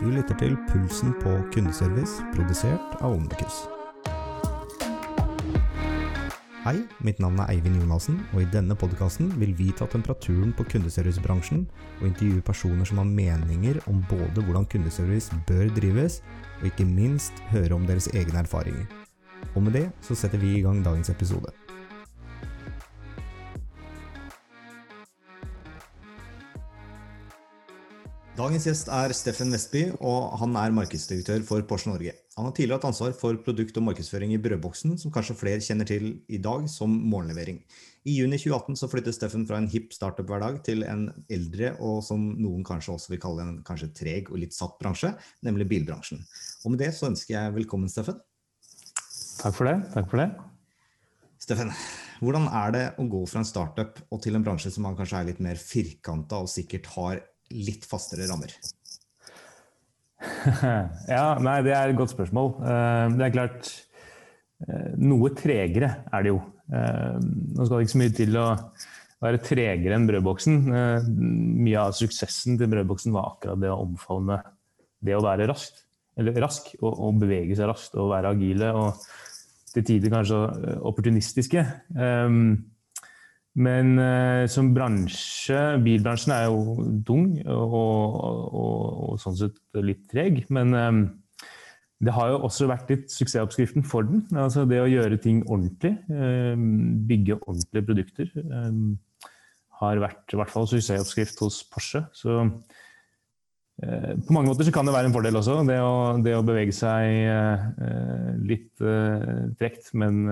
Du lytter til Pulsen på kundeservice, produsert av Omnikus. Hei, mitt navn er Eivind Jonassen, og i denne podkasten vil vi ta temperaturen på kundeservicebransjen og intervjue personer som har meninger om både hvordan kundeservice bør drives, og ikke minst høre om deres egne erfaringer. Og med det så setter vi i gang dagens episode. Dagens gjest er Steffen Vestby, og han er markedsdirektør for Porsche Norge. Han har tidligere hatt ansvar for produkt- og markedsføring i Brødboksen, som kanskje flere kjenner til i dag som morgenlevering. I juni 2018 så flyttet Steffen fra en hipp startup-hverdag til en eldre og som noen kanskje også vil kalle en kanskje treg og litt satt bransje, nemlig bilbransjen. Og med det så ønsker jeg velkommen, Steffen. Takk for det. Takk for det. Steffen, hvordan er det å gå fra en startup og til en bransje som kanskje er litt mer firkanta og sikkert har litt fastere rammer? ja, nei, det er et godt spørsmål. Eh, det er klart Noe tregere er det jo. Eh, nå skal det ikke så mye til å være tregere enn brødboksen. Eh, mye av suksessen til brødboksen var akkurat det å omfavne det å være raskt. Rask, og, og bevege seg raskt og være agile. Og til tider kanskje opportunistiske. Men uh, som bransje Bilbransjen er jo tung og, og, og, og sånn sett litt treg. Men um, det har jo også vært litt suksessoppskriften for den. Altså det å gjøre ting ordentlig. Um, bygge ordentlige produkter. Um, har vært i hvert fall suksessoppskrift hos Porsche. Så uh, på mange måter så kan det være en fordel også, det å, det å bevege seg uh, litt tregt, men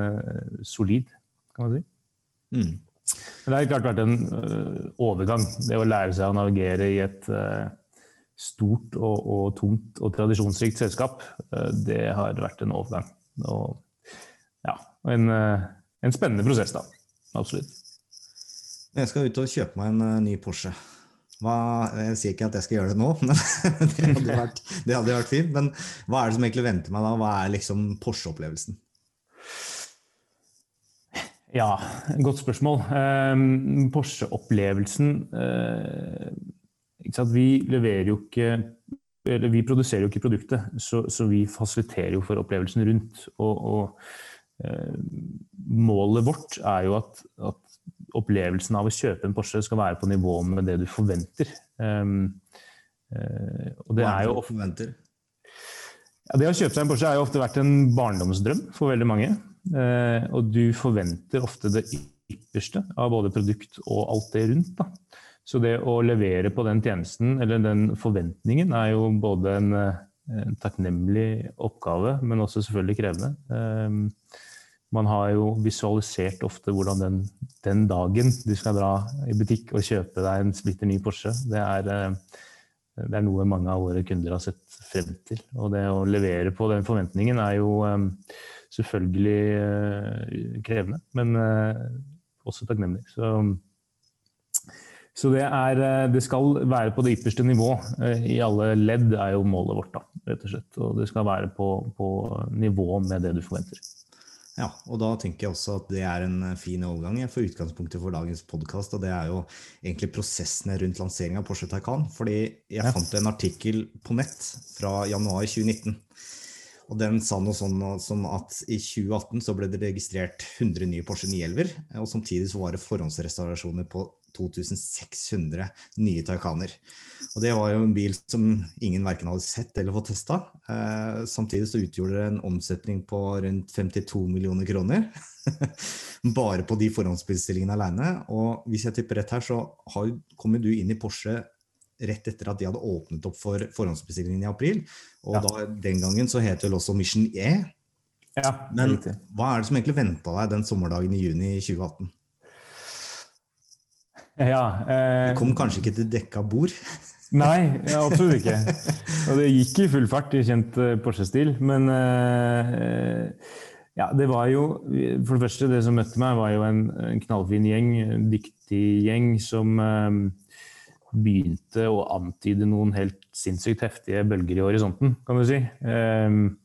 solid, kan man si. Mm. Men det har klart vært en uh, overgang. Det å lære seg å navigere i et uh, stort og, og, tungt og tradisjonsrikt selskap, uh, det har vært en overgang. Og ja, en, en, spennende prosess, da. Absolutt. Jeg skal ut og kjøpe meg en ny Porsche. Hva, jeg sier ikke at jeg skal gjøre det nå, men det hadde, vært, det hadde vært fint. Men hva er det som egentlig venter meg da? Hva er liksom Porsche-opplevelsen? Ja, godt spørsmål. Um, Porsche-opplevelsen uh, Vi leverer jo ikke eller Vi produserer jo ikke produktet, så, så vi fasiliterer jo for opplevelsen rundt. Og, og uh, målet vårt er jo at, at, opplevelsen av å kjøpe en Porsche skal være på nivå med det du forventer. Um, uh, og det er jo forventer? Ja, det å kjøpe seg en Porsche har jo ofte vært en barndomsdrøm for veldig mange. Eh, og du forventer ofte det ypperste av både produkt og alt det rundt. Da. Så det å levere på den tjenesten, eller den forventningen, er jo både en, eh, en takknemlig oppgave, men også selvfølgelig krevende. Eh, man har jo visualisert ofte hvordan den, den, dagen du skal dra i butikk og kjøpe deg en splitter ny Porsche, det er, det er noe mange av våre kunder har sett frem til. Og det å levere på den forventningen er jo selvfølgelig eh, krevende, men eh, også takknemlig. Så, så det, er, eh, det, skal være på det ypperste nivå i alle ledd, er jo målet vårt. da, rett Og slett. Og det skal være på, på nivå med det du forventer. Ja, og da tenker jeg også at det er en fin overgang for utgangspunktet for dagens podkast. Og det er jo egentlig prosessene rundt lansering av Porsche Taycan. Fordi jeg fant en artikkel på nett fra januar 2019 og den sa noe sånn som at i 2018 så ble det registrert 100 nye Porsche 911, og samtidig så var det forhåndsrestaurasjoner på 2600 nye Taycaner. Og det var jo en bil som ingen verken hadde sett eller fått testa. Eh, samtidig så utgjorde det en omsetning på rundt 52 millioner kroner. Bare på de forhåndsbestillingene aleine. Og hvis jeg tipper rett her, så har, kommer du inn i Porsche rett etter at de hadde åpnet opp for forhåndsbestillingen i april. Og ja. da, den gangen så het vel også Mission E. Ja, Men riktig. hva er det som egentlig venta deg den sommerdagen i juni 2018? Ja, eh, du kom kanskje ikke til dekka bord? Nei, absolutt ikke. Og det gikk i full fart i kjent eh, Porsche-stil. Men eh, ja, det var jo For det første, det som møtte meg, var jo en, en knallfin gjeng. En dyktig gjeng som eh, begynte å antyde noen helt sinnssykt heftige bølger i horisonten, kan du si. Um,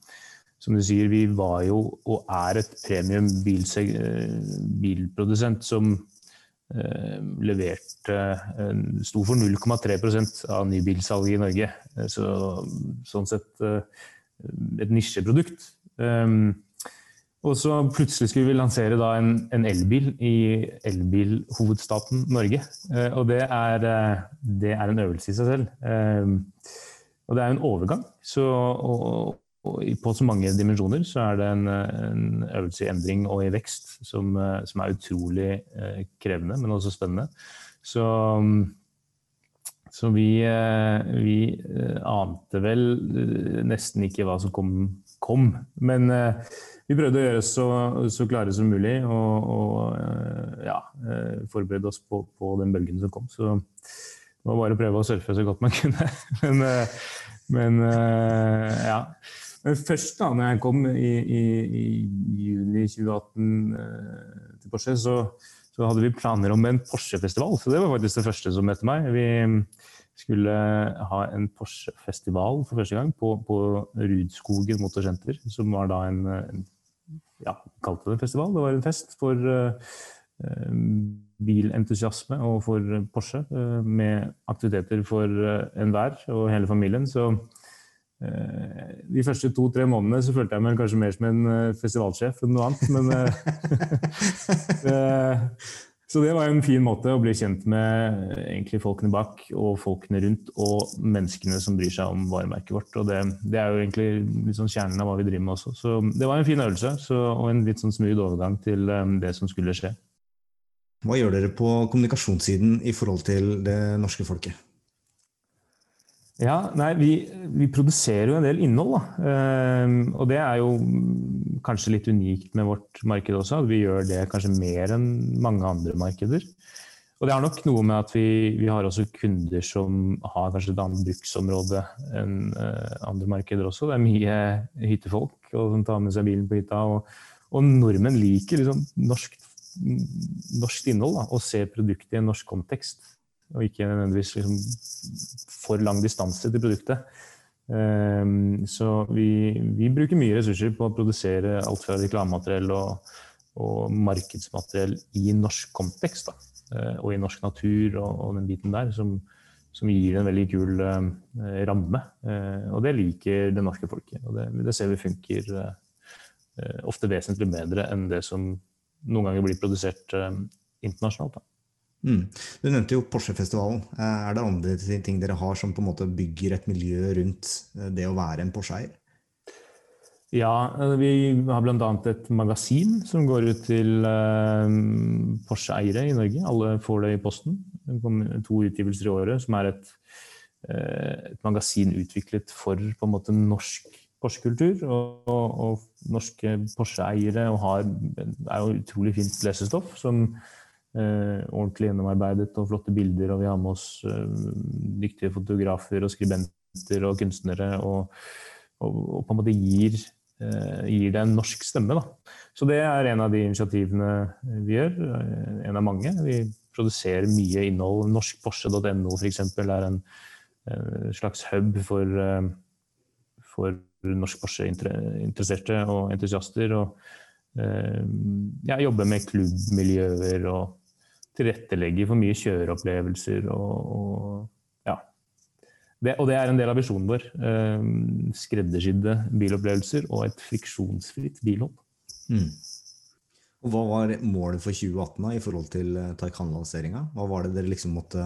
som du sier, vi var jo og er et premium bilprodusent som eh, leverte Sto for 0,3% av nybilsalget i Norge. Så, sånn sett et nisjeprodukt. Og så plutselig skulle vi lansere en, en, elbil i elbilhovedstaten Norge. Og det er, det er, en øvelse i seg selv. Og det er en overgang. Så, og, og på så mange dimensjoner så er det en, en, øvelse i endring og i vekst som, som er utrolig eh, krevende, men også spennende. Så, så vi, eh, vi, eh, ante vel nesten ikke hva som kom, kom. Men vi prøvde å gjøre oss så, så klare som mulig og, og ja, forberede oss på, på, den bølgen som kom. Så det var bare å prøve å surfe så godt man kunne. Men, men ja. Men først, da når jeg kom i, i, i juni 2018 eh, til Porsche, så, så, hadde vi planer om en Porsche-festival. Så det var faktisk det første som møtte meg. Vi skulle ha en Porsche-festival for første gang på, på Rudskogen Motorsenter, som var da en, en ja, kalte det en festival. Det var en fest for uh, bilentusiasme og for Porsche, uh, med aktiviteter for uh, enhver og hele familien. Så de første to-tre månedene så følte jeg meg kanskje mer som en festivalsjef enn noe annet. Men, så det var en fin måte å bli kjent med egentlig folkene bak og folkene rundt, og menneskene som bryr seg om varemerket vårt. Og det, det er jo egentlig litt sånn kjernen av hva vi driver med også. Så det var en fin øvelse så, og en litt sånn smooth overgang til det som skulle skje. Hva gjør dere på kommunikasjonssiden i forhold til det norske folket? Ja, nei, vi, vi, produserer jo en del innhold, da. Uh, og det er jo kanskje litt unikt med vårt marked også, at vi gjør det kanskje mer enn mange andre markeder. Og det har nok noe med at vi, vi har også kunder som har kanskje et annet bruksområde enn uh, andre markeder også. Det er mye hyttefolk og som tar med seg bilen på hytta. Og, og nordmenn liker liksom norsk, norsk innhold da, og ser produktet i en norsk kontekst og ikke nødvendigvis liksom for lang distanse til produktet. Ehm, så vi, vi, bruker mye ressurser på å produsere alt fra reklamemateriell og, og, markedsmateriell i norsk kontekst. Da. Eh, og i norsk natur og, og den biten der, som, som, gir en veldig kul uh, ramme. Uh, og det liker det norske folket. Og det, det ser vi funker uh, ofte vesentlig bedre enn det som noen ganger blir produsert internasjonalt. Da. Mm. Du nevnte jo Porsche-festivalen. Eh, er det andre ting dere har som på en måte bygger et miljø rundt eh, det å være en Porsche-eier? Ja, eh, vi har bl.a. et magasin som går ut til Porsche-eiere i Norge. Alle får det i posten. Det kommer to utgivelser i året, som er et, et magasin utviklet for på en måte norsk Porsche-kultur og, og, og, norske Porsche-eiere. Er jo utrolig fint lesestoff som ordentlig gjennomarbeidet og flotte bilder. Og vi har med oss eh, dyktige fotografer og skribenter og kunstnere. Og, og, og på en måte gir, eh, gir, det en norsk stemme. Da. Så det er en av de initiativene vi gjør. En av mange. Vi produserer mye innhold. Norskporsche.no f.eks. er en slags hub for, for norsk Porsche-interesserte og entusiaster. og jeg jobber med klubbmiljøer og tilrettelegger for mye kjøreopplevelser og, og ja. Det, og det er en del av visjonen vår. Eh, skreddersydde bilopplevelser og et friksjonsfritt bilhold. Mm. Og Hva var målet for 2018 da, i forhold til eh, Taycan-lanseringa? Hva var det dere liksom måtte,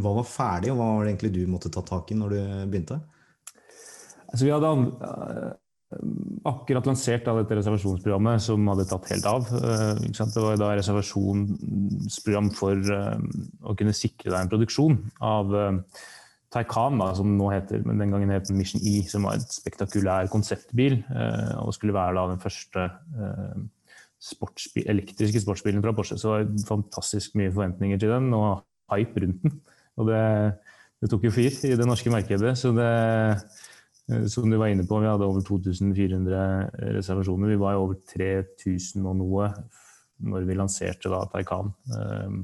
hva var ferdig, og hva var det egentlig du måtte ta tak i når du begynte? Altså, vi hadde akkurat lansert av dette reservasjonsprogrammet som hadde tatt helt av. Eh, det var da reservasjonsprogram for eh, å kunne sikre deg en produksjon av eh, Taycan, da, som nå heter, men den gangen het Mission E, som var et spektakulær konseptbil. Og skulle være da den første sportsbil, elektriske sportsbilen fra Porsche. Så det var fantastisk mye forventninger til den, og hype rundt den. Og det, det tok jo fyr i det norske markedet. så det som du var inne på, vi hadde over 2400 reservasjoner. Vi var i over 3000 og noe når vi lanserte da Taycan. Eh,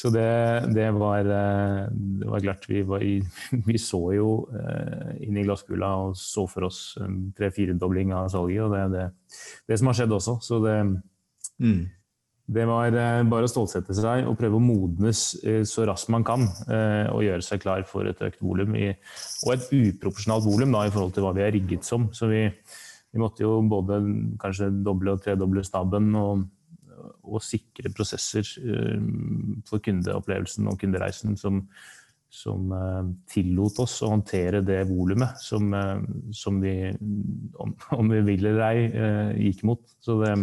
så det, det, var, eh, det var klart vi, var i, vi, så jo inn i glasskula og så for oss en tre-firedobling av salget. Og det er det, det, som har skjedd også. Så det, mm. Det var eh, bare å stålsette seg og prøve å modnes eh, så raskt man kan. Eh, og gjøre seg klar for et økt volum. Og et uproporsjonalt volum i forhold til hva vi er rigget som. Så vi, vi måtte jo både kanskje doble og tredoble staben og, og sikre prosesser for kundeopplevelsen og kundereisen som, som tillot oss å håndtere det volumet som, som vi, om, om, vi vil eller ei, gikk mot. Så det,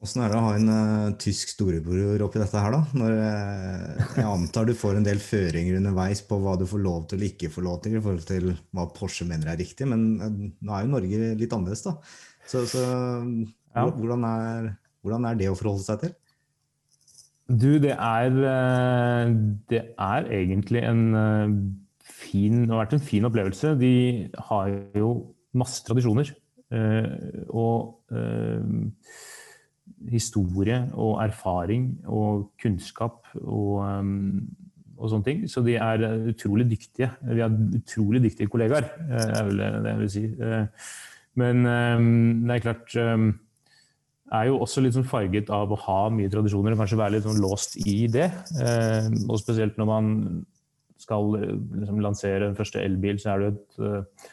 Åssen er det å ha en uh, tysk storebror oppi dette her, da? Når, uh, jeg antar du får en del føringer underveis på hva du får lov til eller ikke får lov til i forhold til hva Porsche mener er riktig, men uh, nå er jo Norge litt annerledes, da. Så, så ja. hvordan, er, hvordan, er, det å forholde seg til? Du, det er, det er egentlig en fin Det har vært en fin opplevelse. De har jo masse tradisjoner. Og historie og erfaring og kunnskap og, um, og, sånne ting. Så de er utrolig dyktige. Vi har utrolig dyktige kollegaer, eh, er vel det jeg vil si. Eh, men um, det er klart um, er jo også litt sånn farget av å ha mye tradisjoner og kanskje være litt sånn låst i det. Eh, og spesielt når man skal liksom, lansere den første elbil, så er det et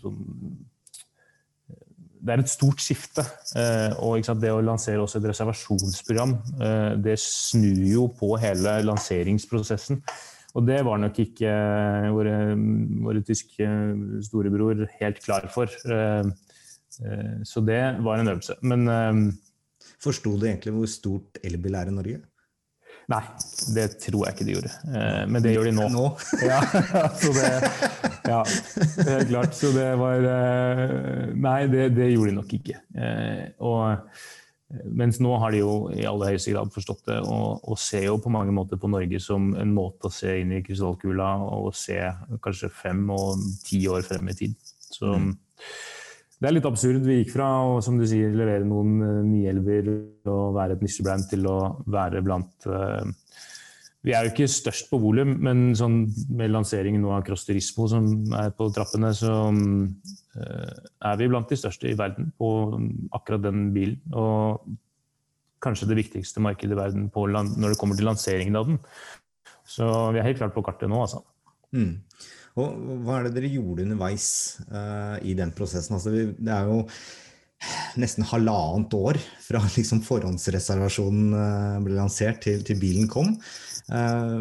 sånn det er et stort skifte. Eh, og det å lansere også et reservasjonsprogram, eh, det snur jo på hele lanseringsprosessen. Og det var nok ikke eh, våre, våre tyske storebror helt klar for. Så det var en øvelse. Men Forsto du egentlig hvor stort elbil er i Norge? Nei, det tror jeg ikke de gjorde. Eh, men det gjør de nå. nå? ja, så det, ja, helt klart. Så det var eh, Nei, det, det gjorde de nok ikke. Eh, og, mens nå har de jo i aller høyeste grad forstått det, og, og, ser jo på mange måter på Norge som en måte å se inn i krystallkula og se kanskje fem og ti år frem i tid. Så mm. Det er litt absurd. Vi gikk fra å som du sier, levere noen uh, nielver og være et nisjebrand til å være blant uh, Vi er jo ikke størst på volum, men sånn, med lanseringen nå av Cross Turismo som er på trappene, så um, er vi blant de største i verden på akkurat den bilen. Og kanskje det viktigste markedet i verden når det kommer til lanseringen av den. Så vi er helt klart på kartet nå, altså. Mm. Hva er det dere gjorde underveis uh, i den prosessen? Altså, det er jo nesten halvannet år fra liksom forhåndsreservasjonen uh, ble lansert til, til bilen kom. Uh,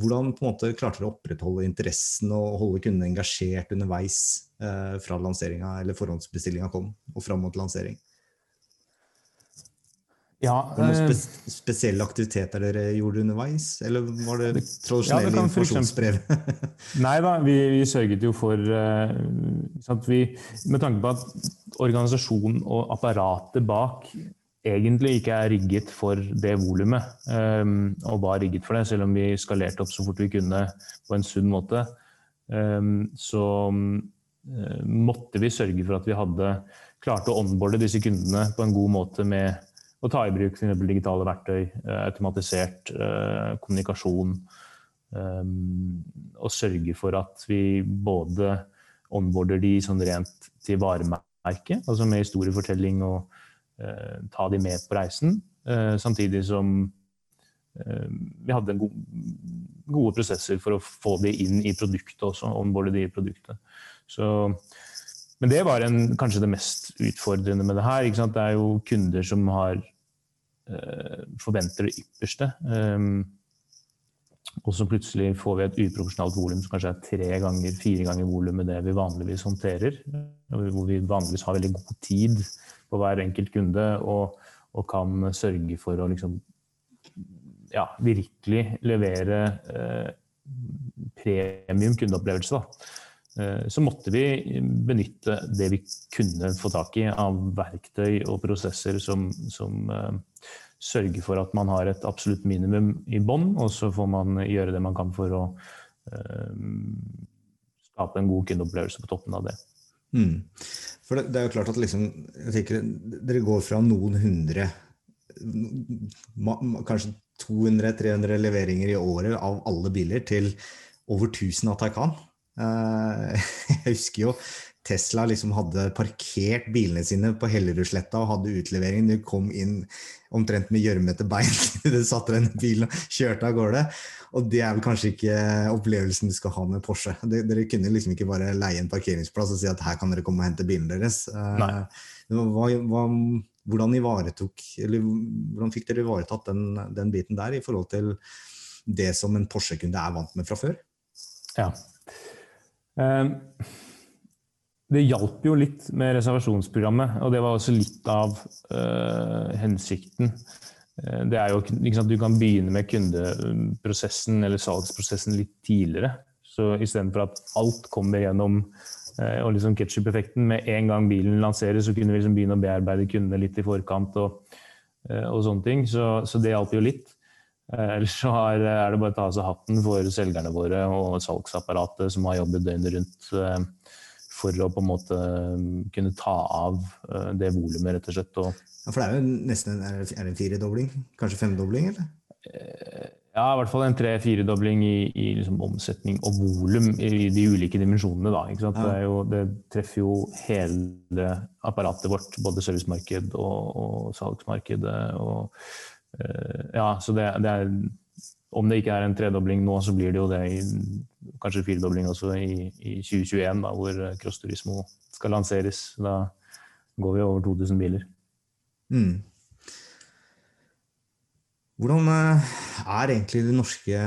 hvordan måte klarte dere å opprettholde interessen og holde kundene engasjert underveis fra lanseringa eller forhåndsbestillinga kom og fram mot lansering? Ja, var det noen spe spesielle aktiviteter dere gjorde underveis, eller var det tradisjonelle ja, informasjonsbrev? Nei da, vi, vi, sørget jo for uh, vi, Med tanke på at organisasjonen og apparatet bak egentlig ikke er rigget for det volumet, um, og var rigget for det, selv om vi skalerte opp så fort vi kunne på en sunn måte, um, så um, måtte vi sørge for at vi hadde klart å onboarde disse kundene på en god måte med å ta i bruk f.eks. digitale verktøy, eh, automatisert eh, kommunikasjon. Um, og sørge for at vi både onboarder de sånn rent til varemerket, altså med historiefortelling og ta de med på reisen, samtidig som vi hadde go gode prosesser for å få de inn i produktet også, onboarde de i produktet. Så men det var en, kanskje det mest utfordrende med det her. Det er jo kunder som har øh, forventer det ypperste. Um, og så plutselig får vi et uproporsjonalt volum som kanskje er tre ganger, fire ganger volumet det vi vanligvis håndterer. Hvor vi vanligvis har veldig god tid på hver enkelt kunde og, og kan sørge for å liksom ja, virkelig levere eh, premium kundeopplevelse. Da. Eh, så måtte vi benytte det vi kunne få tak i av verktøy og prosesser som, som uh, sørger for at man har et absolutt minimum i bånn, og så får man gjøre det man kan for å uh, skape en god kundeopplevelse på toppen av det. Mm. For det, det, er jo klart at liksom, tenker, dere går fra noen hundre, kanskje 200-300 leveringer i året av alle biler, til over 1000 av Taycan. Eh, jeg husker jo Tesla liksom hadde parkert bilene sine på Hellerudsletta og hadde utlevering. Du kom inn omtrent med gjørmete bein. Du satte deg i bilen og kjørte av gårde. Og det er vel kanskje ikke opplevelsen du skal ha med Porsche. Dere kunne liksom ikke bare leie en parkeringsplass og si at her kan dere komme og hente bilen deres. Hva, hva, hvordan, hvordan fikk dere ivaretatt den, den, biten der i forhold til det som en Porsche-kunde er vant med fra før? Ja. Um, det hjalp jo litt med reservasjonsprogrammet, og det var også litt av uh, hensikten. Uh, det er jo, sant, Du kan begynne med kundeprosessen eller salgsprosessen litt tidligere. Så istedenfor at alt kommer gjennom uh, og liksom ketsjup-effekten med en gang bilen lanseres, så kunne vi liksom begynne å bearbeide kundene litt i forkant og, og sånne ting. Så, så det hjalp jo litt. Ellers så er det bare å ta av seg hatten for selgerne våre og salgsapparatet som har jobbet døgnet rundt for å på en måte kunne ta av det volumet, rett og slett. Ja, for det er jo nesten er det en firedobling? Kanskje femdobling, eller? Eh, ja, i hvert fall en tre-firedobling i, i liksom omsetning og volum i de ulike dimensjonene. Da, ja. det, jo, det, treffer jo hele apparatet vårt, både servicemarked og, og salgsmarkedet. Og, ja, så det, det er om det ikke er en tredobling nå, så blir det jo det i kanskje firedobling også i, i 2021, da, hvor Cross Turismo skal lanseres. Da går vi over 2000 biler. Mm. Hvordan eh, er egentlig de norske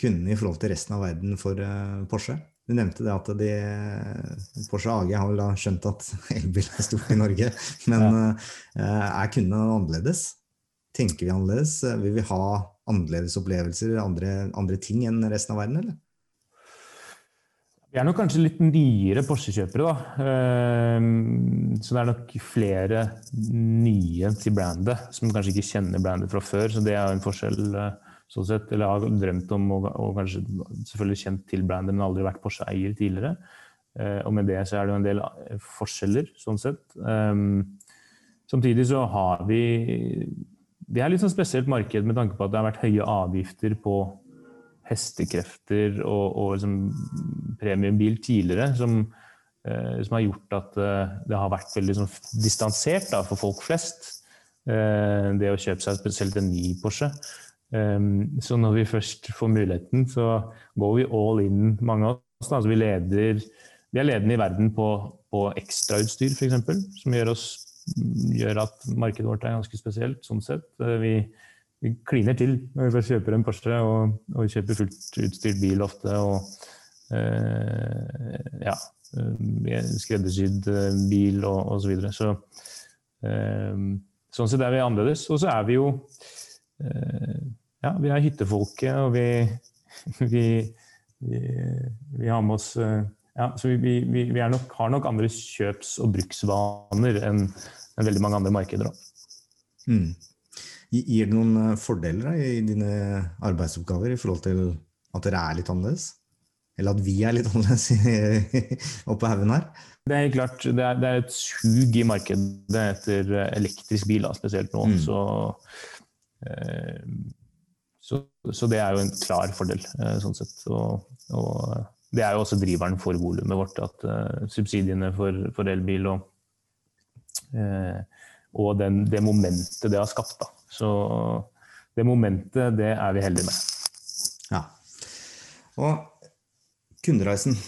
kundene i forhold til resten av verden for eh, Porsche? Du nevnte det at de, Porsche AG har vel da skjønt at elbil er stort i Norge. Men ja. Eh, er kundene annerledes? Tenker vi annerledes? Vil vi ha annerledes opplevelser, andre, andre ting enn resten av verden, eller? Vi er nok kanskje litt nyere Porsche-kjøpere, da. Ehm, så det er nok flere nye til brandet som kanskje ikke kjenner brandet fra før. Så det er en forskjell, eh, sånn sett. Eller har drømt om og, kanskje selvfølgelig kjent til brandet, men aldri vært Porsche-eier tidligere. Eh, og med det så er det jo en del eh, forskjeller, sånn sett. Ehm, samtidig så har vi det er litt sånn spesielt marked med tanke på at det har vært høye avgifter på hestekrefter og, og liksom premiumbil tidligere, som, eh, som, har gjort at eh, det har vært veldig sånn distansert da, for folk flest. Eh, det å kjøpe seg spesielt en ny Porsche. Eh, så når vi først får muligheten, så går vi all in, mange av oss. Da. Altså vi, leder, vi er ledende i verden på, på ekstrautstyr, f.eks., som gjør oss gjør at markedet vårt er ganske spesielt sånn sett. Eh, vi, vi kliner til når vi kjøper en Porsche og, og kjøper fullt utstyrt bil ofte. og eh, ja, eh, skreddersydd eh, bil og osv. Så, videre. så eh, sånn sett er vi annerledes. Og så er vi jo eh, ja, vi er hyttefolket, og vi, vi, vi, vi har med oss ja, så vi, vi, vi nok, har nok andre kjøps- og bruksvaner enn en veldig mange andre markeder. Mm. Gir det noen eh, fordeler da, i dine arbeidsoppgaver i forhold til at dere er litt annerledes? Eller at vi er litt annerledes oppe haugen her? Det er klart, det er, det er, et sug i markedet etter elektrisk bil, da, spesielt nå. Mm. Så, eh, så, så, det er jo en klar fordel, eh, sånn sett. Og, og det er jo også driveren for volumet vårt. At uh, subsidiene for, for elbil og, uh, og den, det momentet det har skapt. Da. Så det momentet, det er vi heldige med. Ja. Og kundereisen.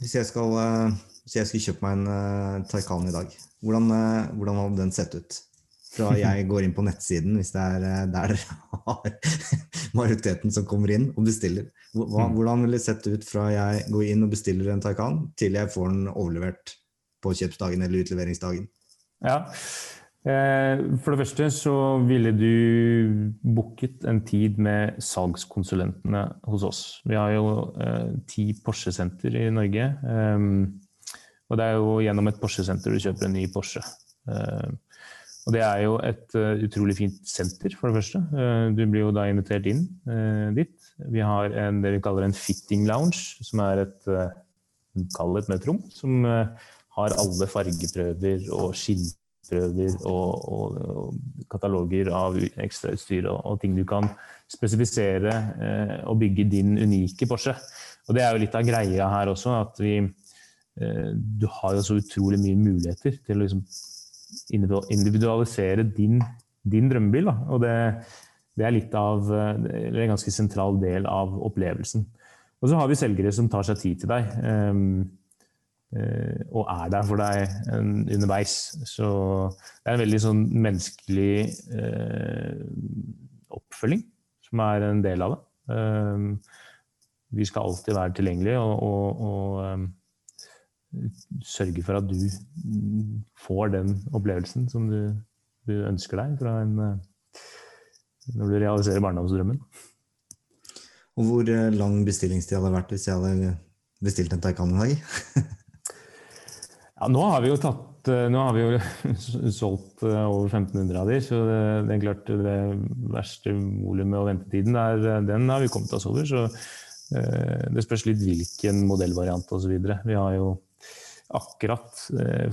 Hvis jeg skal, uh, hvis jeg skulle kjøpe meg en Taycan i dag, hvordan, hvordan hadde den sett ut? Fra jeg går inn på nettsiden, hvis det er eh, der dere har majoriteten som kommer inn og bestiller. Hva, mm. hvordan vil det sett ut fra jeg går inn og bestiller en Taycan, til jeg får den overlevert på kjøpsdagen eller utleveringsdagen? Ja, eh, For det første så ville du booket en tid med salgskonsulentene hos oss. Vi har jo eh, ti Porsche-senter i Norge. Og det er jo gjennom et Porsche-senter du kjøper en ny Porsche. Og det er jo et uh, utrolig fint senter, for det første. Uh, du blir jo da invitert inn uh, dit. Vi har en, det vi kaller en fitting lounge, som er et, kall et møterom, som har alle fargeprøver og skinnprøver og, og, og kataloger av ekstrautstyr og, og, ting du kan spesifisere og bygge din unike Porsche. Og det er jo litt av greia her også, at vi du har jo så utrolig mye muligheter til å liksom individualisere din, din drømmebil. Da. Og det, det, er litt av, eller en ganske sentral del av opplevelsen. Og så har vi selgere som tar seg tid til deg. Um, og er der for deg underveis. Så det er en veldig sånn menneskelig uh, oppfølging som er en del av det. Um, vi skal alltid være tilgjengelige og, og, og sørge for at du får den opplevelsen som du, du ønsker deg en, når du realiserer barndomsdrømmen. Og hvor eh, lang bestillingstid hadde det vært hvis jeg hadde bestilt en Taycan i dag? ja, nå har vi jo tatt eh, nå har vi jo solgt eh, over 1500 av de, så det, det er klart det verste volumet og ventetiden der, den har vi kommet oss over. Så det spørs litt hvilken modellvariant osv. Vi har jo akkurat,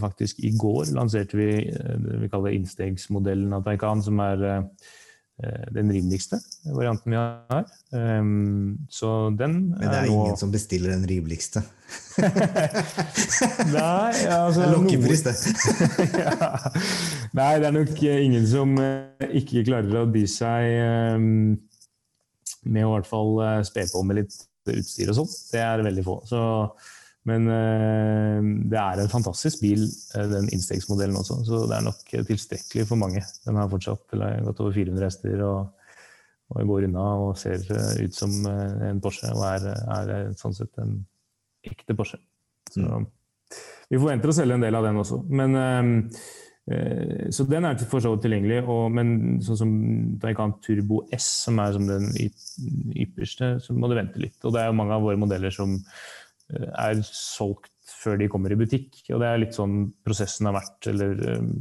faktisk i går, lanserte vi det vi kaller innstegsmodellen av Taycan, som er Eh, den rimeligste varianten vi har. Um, så den Men det er, er ingen som bestiller den rimeligste? Nei, altså Det er lokkepris, det. ja. Nei, det er nok ingen som eh, ikke klarer å by seg um, med å i hvert fall eh, spe på med litt utstyr og sånn. Det er veldig få. Så men uh, det er en fantastisk bil, uh, den innstegsmodellen også. Så det er nok tilstrekkelig for mange. Den har fortsatt gått over 400 hester og, og, går unna og ser uh, ut som en Porsche. Og er, er, sånn sett en ekte Porsche. Så mm. vi forventer å selge en del av den også. Men, så den er for så vidt tilgjengelig. Og, men sånn som Taycan Turbo S, som er som den ypperste, så må du vente litt. Og det er jo mange av våre modeller som Eh, er solgt før de kommer i butikk. Og det er litt sånn prosessen har vært, eller um,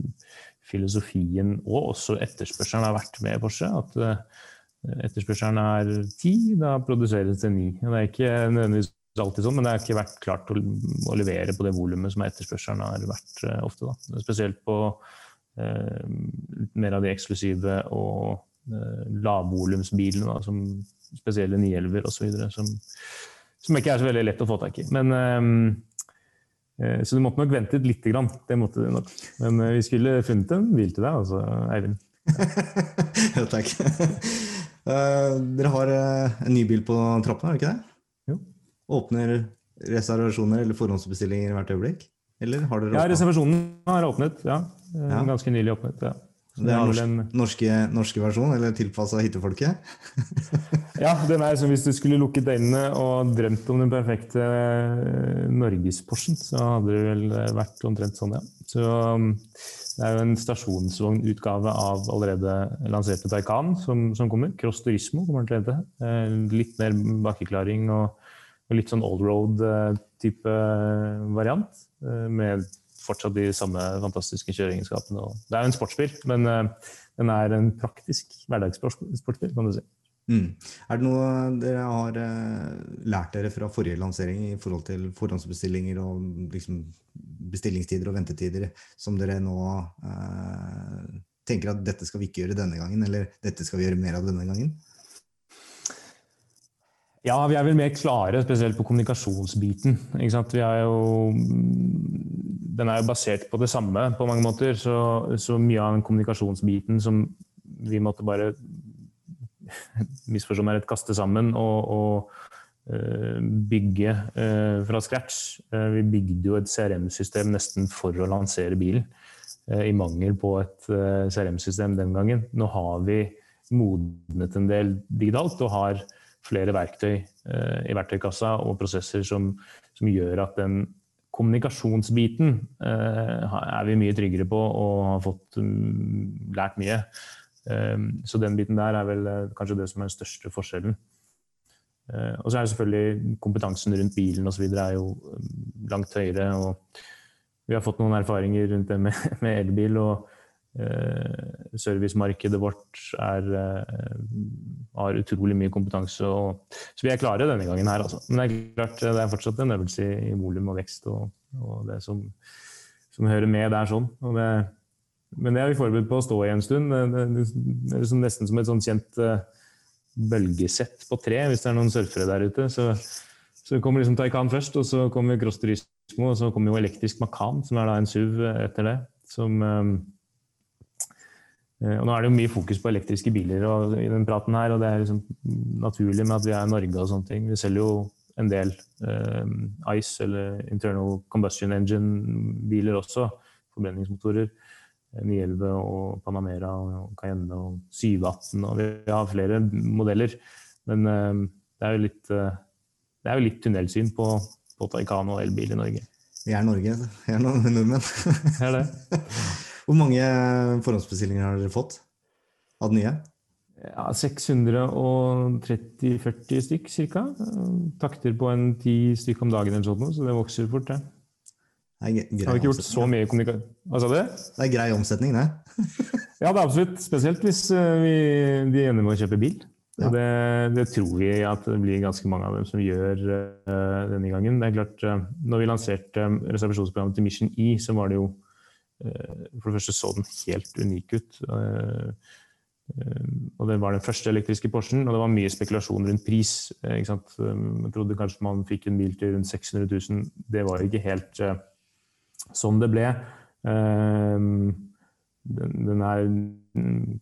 filosofien og også etterspørselen har vært med Porsche. At uh, etterspørselen er ti, da produseres det ni. Det er ikke nødvendigvis alltid sånn, men det har ikke vært klart å, å levere på det volumet som etterspørselen har vært uh, ofte. Da. Spesielt på uh, mer av de eksklusive og lavvolumsbilene, som spesielle 911 osv. som ikke er så veldig lett å få tak i. Men, øh, så du måtte nok vente litt. Grann. Det måtte du nok. Men øh, vi skulle funnet en bil til deg, altså, Eivind. ja, takk. Uh, dere har en ny bil på trappene, er det ikke det? Jo. Åpner reservasjoner eller forhåndsbestillinger hvert øyeblikk? Eller har dere ja, reservasjonen har åpnet. ja. Ganske nylig åpnet. ja. Det er den norske, norske versjon, eller tilpassa hyttefolket? ja, den er som hvis du skulle lukket øynene og drømt om den perfekte norgesporsen, så hadde det vel vært omtrent sånn, ja. Så um, det er jo en stasjonsvognutgave av allerede lanserte Taycan som, som kommer. Cross Turismo kommer den til å hete. Eh, litt mer bakkeklaring og, og litt sånn allroad-type eh, variant. Med fortsatt de samme fantastiske kjøreegenskapene. Det er jo en sportsbil, men uh, den er en praktisk hverdagssportsbil, kan du si. Mm. Er det noe dere har uh, lært dere fra forrige lansering i forhold til forhåndsbestillinger og liksom, bestillingstider og ventetider som dere nå uh, tenker at dette skal vi ikke gjøre denne gangen, eller dette skal vi gjøre mer av denne gangen? Ja, vi er vel mer klare, spesielt på kommunikasjonsbiten. Vi er jo den er jo basert på det samme på mange måter. Så, så mye av den kommunikasjonsbiten som vi måtte bare misforstå meg rett, kaste sammen og, og uh, bygge uh, fra scratch. Uh, vi bygde jo et CRM-system nesten for å lansere bilen, i mangel på et CRM-system den gangen. Nå har vi modnet en del digitalt og har flere verktøy i verktøykassa og prosesser som, som gjør at den kommunikasjonsbiten eh, er vi mye tryggere på og har fått um, lært mye. Um, så den biten der er vel kanskje det som er den største forskjellen. Og så er selvfølgelig kompetansen rundt bilen osv. er jo um, langt høyere. og Vi har fått noen erfaringer rundt det med, med elbil. og Servicemarkedet vårt er, har utrolig mye kompetanse. Og, så vi er klare denne gangen her, altså. Men det er klart det er fortsatt en øvelse i, i volum og vekst og, og det som, som, hører med der sånn. Det, men det er vi forberedt på å stå i en stund. Det, det, det er liksom nesten som et sånn kjent bølgesett på tre, hvis det er noen surfere der ute. Så, så kommer liksom Taycan først, og så kommer Cross Turismo, og så kommer jo elektrisk Macan, som er da en SUV etter det. Som, og nå er det jo mye fokus på elektriske biler og, i den praten her, og det er liksom naturlig med at vi er i Norge og sånne ting. Vi selger jo en del eh, ICE, eller Internal Combustion Engine-biler også. Forbrenningsmotorer. 911 og Panamera og Cayenne og 718. Og vi har flere modeller. Men eh, det er jo litt, eh, det er jo litt tunnelsyn på, på Taycan og elbil i Norge. Vi er Norge. Vi er nordmenn. Det er det. Hvor mange forhåndsbestillinger har dere fått av det nye? Ja, 630-40 stykk ca. Takter på en ti stykk om dagen, eller sånt, så det vokser fort. det. Det er grei har ikke gjort så mye kommunikasjon Hva sa du? Det er grei omsetning, det. ja, det er absolutt. Spesielt hvis eh, vi, de ender med å kjøpe bil. Ja. Det, det, tror vi at det blir ganske mange av dem som gjør uh, denne gangen. Det er klart, uh, når vi lanserte um, reservasjonsprogrammet til Mission E, så var det jo For det første så den helt unik ut. Uh, Ehm, og det var den første elektriske Porschen, og det var mye spekulasjon rundt pris. Eh, ikke sant? Ehm, jeg trodde kanskje man fikk en bil til rundt 600 000. Det var ikke helt sånn det ble. Uh, den, er, mm,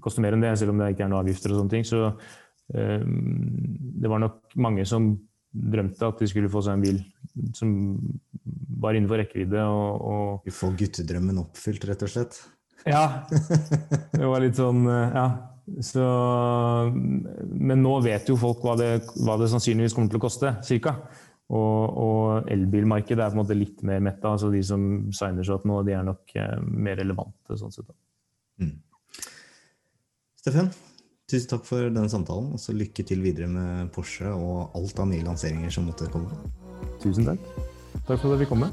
koster mer enn det, selv om det ikke er noen avgifter og sånne ting. Så uh, det var nok mange som drømte at de skulle få seg en bil som var innenfor rekkevidde. Og, og Du får guttedrømmen oppfylt, rett og slett? Ja. Det var litt sånn eh, Ja. Så, men nå vet jo folk hva det, hva det sannsynligvis kommer til å koste, cirka. Og, og elbilmarkedet er på en måte litt mer metta. Altså de som signer seg opp nå, de er nok eh, mer relevante. sånn sett. Mm. Steffen, tusen takk for denne samtalen. Og så lykke til videre med Porsche og alt av nye lanseringer som måtte komme. Tusen takk. Takk for at jeg fikk komme.